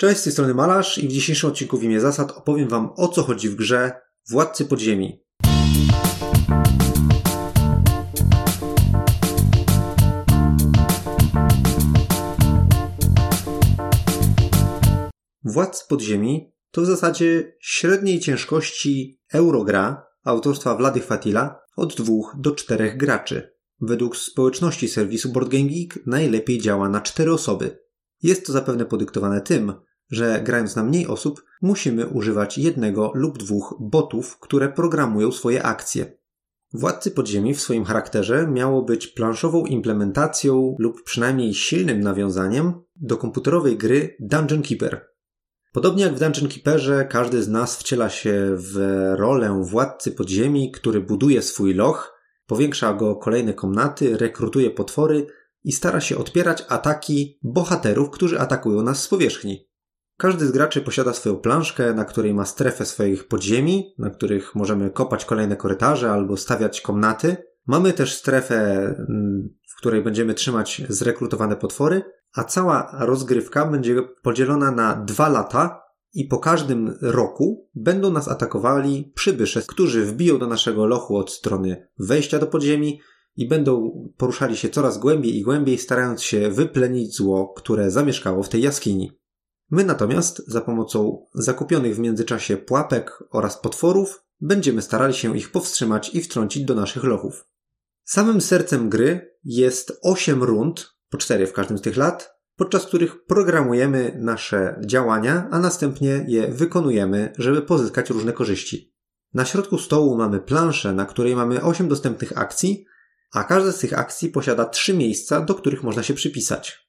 Cześć, z tej strony Malarz i w dzisiejszym odcinku w imię zasad opowiem Wam o co chodzi w grze Władcy Podziemi. Władcy Podziemi to w zasadzie średniej ciężkości eurogra autorstwa Vlady Fatila od dwóch do czterech graczy. Według społeczności serwisu Board Game Geek najlepiej działa na cztery osoby. Jest to zapewne podyktowane tym, że grając na mniej osób, musimy używać jednego lub dwóch botów, które programują swoje akcje. Władcy Podziemi w swoim charakterze miało być planszową implementacją lub przynajmniej silnym nawiązaniem do komputerowej gry Dungeon Keeper. Podobnie jak w Dungeon Keeperze, każdy z nas wciela się w rolę władcy podziemi, który buduje swój loch, powiększa go kolejne komnaty, rekrutuje potwory i stara się odpierać ataki bohaterów, którzy atakują nas z powierzchni. Każdy z graczy posiada swoją planszkę, na której ma strefę swoich podziemi, na których możemy kopać kolejne korytarze albo stawiać komnaty. Mamy też strefę, w której będziemy trzymać zrekrutowane potwory, a cała rozgrywka będzie podzielona na dwa lata i po każdym roku będą nas atakowali przybysze, którzy wbiją do naszego lochu od strony wejścia do podziemi i będą poruszali się coraz głębiej i głębiej, starając się wyplenić zło, które zamieszkało w tej jaskini. My natomiast za pomocą zakupionych w międzyczasie pułapek oraz potworów będziemy starali się ich powstrzymać i wtrącić do naszych lochów. Samym sercem gry jest 8 rund, po 4 w każdym z tych lat, podczas których programujemy nasze działania, a następnie je wykonujemy, żeby pozyskać różne korzyści. Na środku stołu mamy planszę, na której mamy 8 dostępnych akcji, a każda z tych akcji posiada 3 miejsca, do których można się przypisać.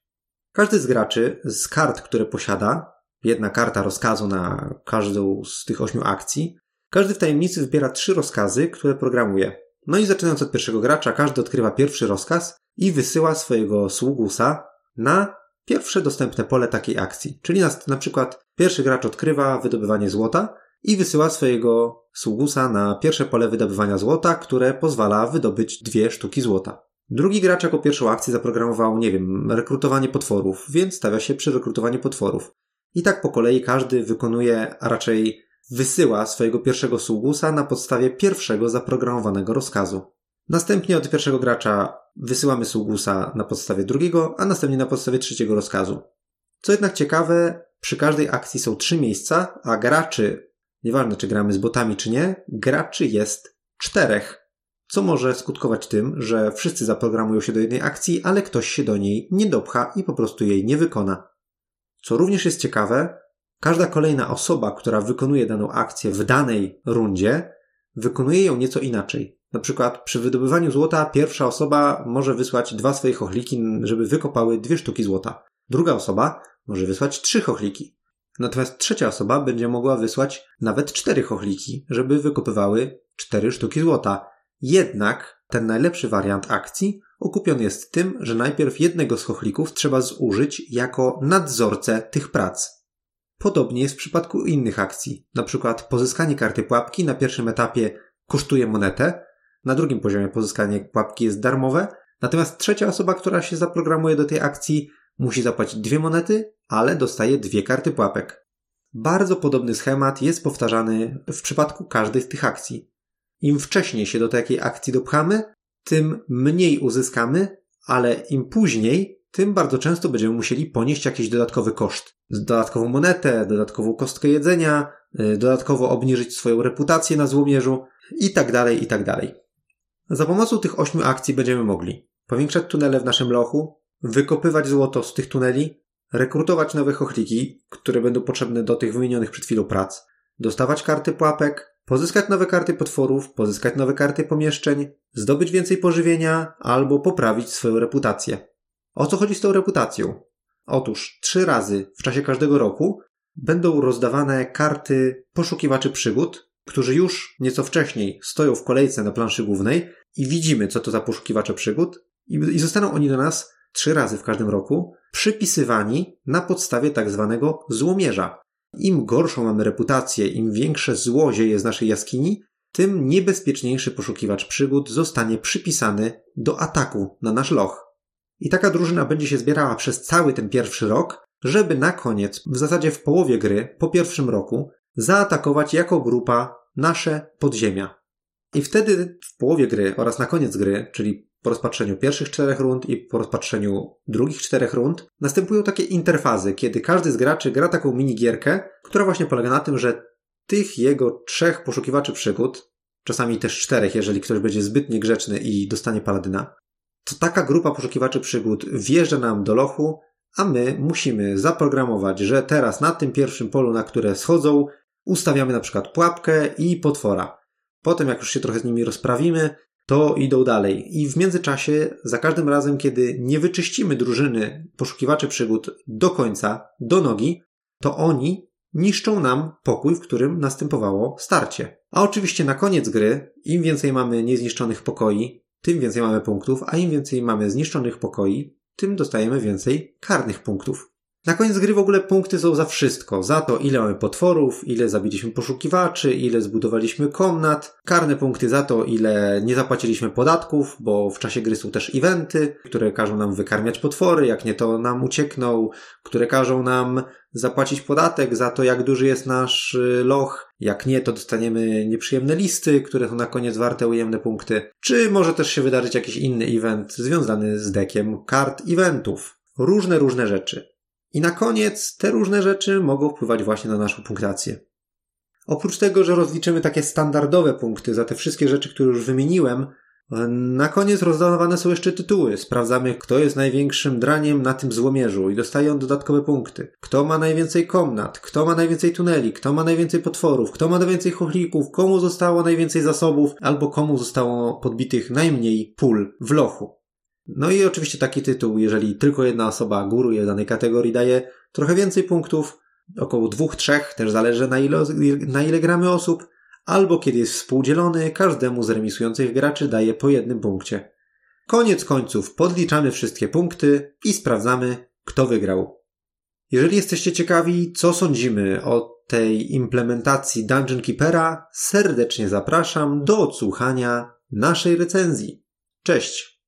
Każdy z graczy z kart, które posiada, jedna karta rozkazu na każdą z tych ośmiu akcji, każdy w tajemnicy wybiera trzy rozkazy, które programuje. No i zaczynając od pierwszego gracza, każdy odkrywa pierwszy rozkaz i wysyła swojego sługusa na pierwsze dostępne pole takiej akcji. Czyli na, na przykład pierwszy gracz odkrywa wydobywanie złota i wysyła swojego sługusa na pierwsze pole wydobywania złota, które pozwala wydobyć dwie sztuki złota. Drugi gracz jako pierwszą akcję zaprogramował, nie wiem, rekrutowanie potworów, więc stawia się przy rekrutowaniu potworów. I tak po kolei każdy wykonuje, a raczej wysyła swojego pierwszego sługusa na podstawie pierwszego zaprogramowanego rozkazu. Następnie od pierwszego gracza wysyłamy sługusa na podstawie drugiego, a następnie na podstawie trzeciego rozkazu. Co jednak ciekawe, przy każdej akcji są trzy miejsca, a graczy, nieważne czy gramy z botami czy nie, graczy jest czterech co może skutkować tym, że wszyscy zaprogramują się do jednej akcji, ale ktoś się do niej nie dopcha i po prostu jej nie wykona. Co również jest ciekawe, każda kolejna osoba, która wykonuje daną akcję w danej rundzie, wykonuje ją nieco inaczej. Na przykład przy wydobywaniu złota pierwsza osoba może wysłać dwa swoje chochliki, żeby wykopały dwie sztuki złota. Druga osoba może wysłać trzy chochliki. Natomiast trzecia osoba będzie mogła wysłać nawet cztery chochliki, żeby wykopywały cztery sztuki złota. Jednak ten najlepszy wariant akcji okupiony jest tym, że najpierw jednego z chochlików trzeba zużyć jako nadzorcę tych prac. Podobnie jest w przypadku innych akcji. Na przykład pozyskanie karty pułapki na pierwszym etapie kosztuje monetę, na drugim poziomie pozyskanie pułapki jest darmowe, natomiast trzecia osoba, która się zaprogramuje do tej akcji, musi zapłacić dwie monety, ale dostaje dwie karty pułapek. Bardzo podobny schemat jest powtarzany w przypadku każdej z tych akcji. Im wcześniej się do takiej akcji dopchamy, tym mniej uzyskamy, ale im później, tym bardzo często będziemy musieli ponieść jakiś dodatkowy koszt. Dodatkową monetę, dodatkową kostkę jedzenia, y, dodatkowo obniżyć swoją reputację na złomierzu i tak dalej, i tak dalej. Za pomocą tych ośmiu akcji będziemy mogli powiększać tunele w naszym lochu, wykopywać złoto z tych tuneli, rekrutować nowe chochliki, które będą potrzebne do tych wymienionych przed chwilą prac, dostawać karty pułapek, pozyskać nowe karty potworów, pozyskać nowe karty pomieszczeń, zdobyć więcej pożywienia albo poprawić swoją reputację. O co chodzi z tą reputacją? Otóż trzy razy w czasie każdego roku będą rozdawane karty poszukiwaczy przygód, którzy już nieco wcześniej stoją w kolejce na planszy głównej i widzimy, co to za poszukiwacze przygód, i, zostaną oni do nas trzy razy w każdym roku przypisywani na podstawie tak zwanego złomierza. Im gorszą mamy reputację, im większe zło zieje z naszej jaskini, tym niebezpieczniejszy poszukiwacz przygód zostanie przypisany do ataku na nasz loch. I taka drużyna będzie się zbierała przez cały ten pierwszy rok, żeby na koniec, w zasadzie w połowie gry, po pierwszym roku, zaatakować jako grupa nasze podziemia. I wtedy w połowie gry oraz na koniec gry, czyli po rozpatrzeniu pierwszych czterech rund i po rozpatrzeniu drugich czterech rund, następują takie interfazy, kiedy każdy z graczy gra taką minigierkę, która właśnie polega na tym, że tych jego trzech poszukiwaczy przygód, czasami też czterech, jeżeli ktoś będzie zbyt niegrzeczny i dostanie paladyna, to taka grupa poszukiwaczy przygód wjeżdża nam do lochu, a my musimy zaprogramować, że teraz na tym pierwszym polu, na które schodzą, ustawiamy na przykład pułapkę i potwora. Potem, jak już się trochę z nimi rozprawimy, to idą dalej. I w międzyczasie, za każdym razem, kiedy nie wyczyścimy drużyny poszukiwaczy przygód do końca, do nogi, to oni niszczą nam pokój, w którym następowało starcie. A oczywiście na koniec gry, im więcej mamy niezniszczonych pokoi, tym więcej mamy punktów, a im więcej mamy zniszczonych pokoi, tym dostajemy więcej karnych punktów. Na koniec gry w ogóle punkty są za wszystko. Za to, ile mamy potworów, ile zabiliśmy poszukiwaczy, ile zbudowaliśmy komnat. Karne punkty za to, ile nie zapłaciliśmy podatków, bo w czasie gry są też eventy, które każą nam wykarmiać potwory, jak nie to nam uciekną, które każą nam zapłacić podatek za to, jak duży jest nasz y, loch. Jak nie, to dostaniemy nieprzyjemne listy, które są na koniec warte ujemne punkty. Czy może też się wydarzyć jakiś inny event związany z dekiem kart eventów. Różne, różne rzeczy. I na koniec te różne rzeczy mogą wpływać właśnie na naszą punktację. Oprócz tego, że rozliczymy takie standardowe punkty za te wszystkie rzeczy, które już wymieniłem, na koniec rozdawane są jeszcze tytuły. Sprawdzamy, kto jest największym draniem na tym złomierzu i dostaje on dodatkowe punkty. Kto ma najwięcej komnat, kto ma najwięcej tuneli, kto ma najwięcej potworów, kto ma najwięcej chochlików, komu zostało najwięcej zasobów, albo komu zostało podbitych najmniej pól w lochu. No i oczywiście taki tytuł, jeżeli tylko jedna osoba góruje w danej kategorii, daje trochę więcej punktów, około dwóch, trzech, też zależy na ile, na ile gramy osób, albo kiedy jest współdzielony, każdemu z remisujących graczy daje po jednym punkcie. Koniec końców podliczamy wszystkie punkty i sprawdzamy, kto wygrał. Jeżeli jesteście ciekawi, co sądzimy o tej implementacji Dungeon Keepera, serdecznie zapraszam do odsłuchania naszej recenzji. Cześć!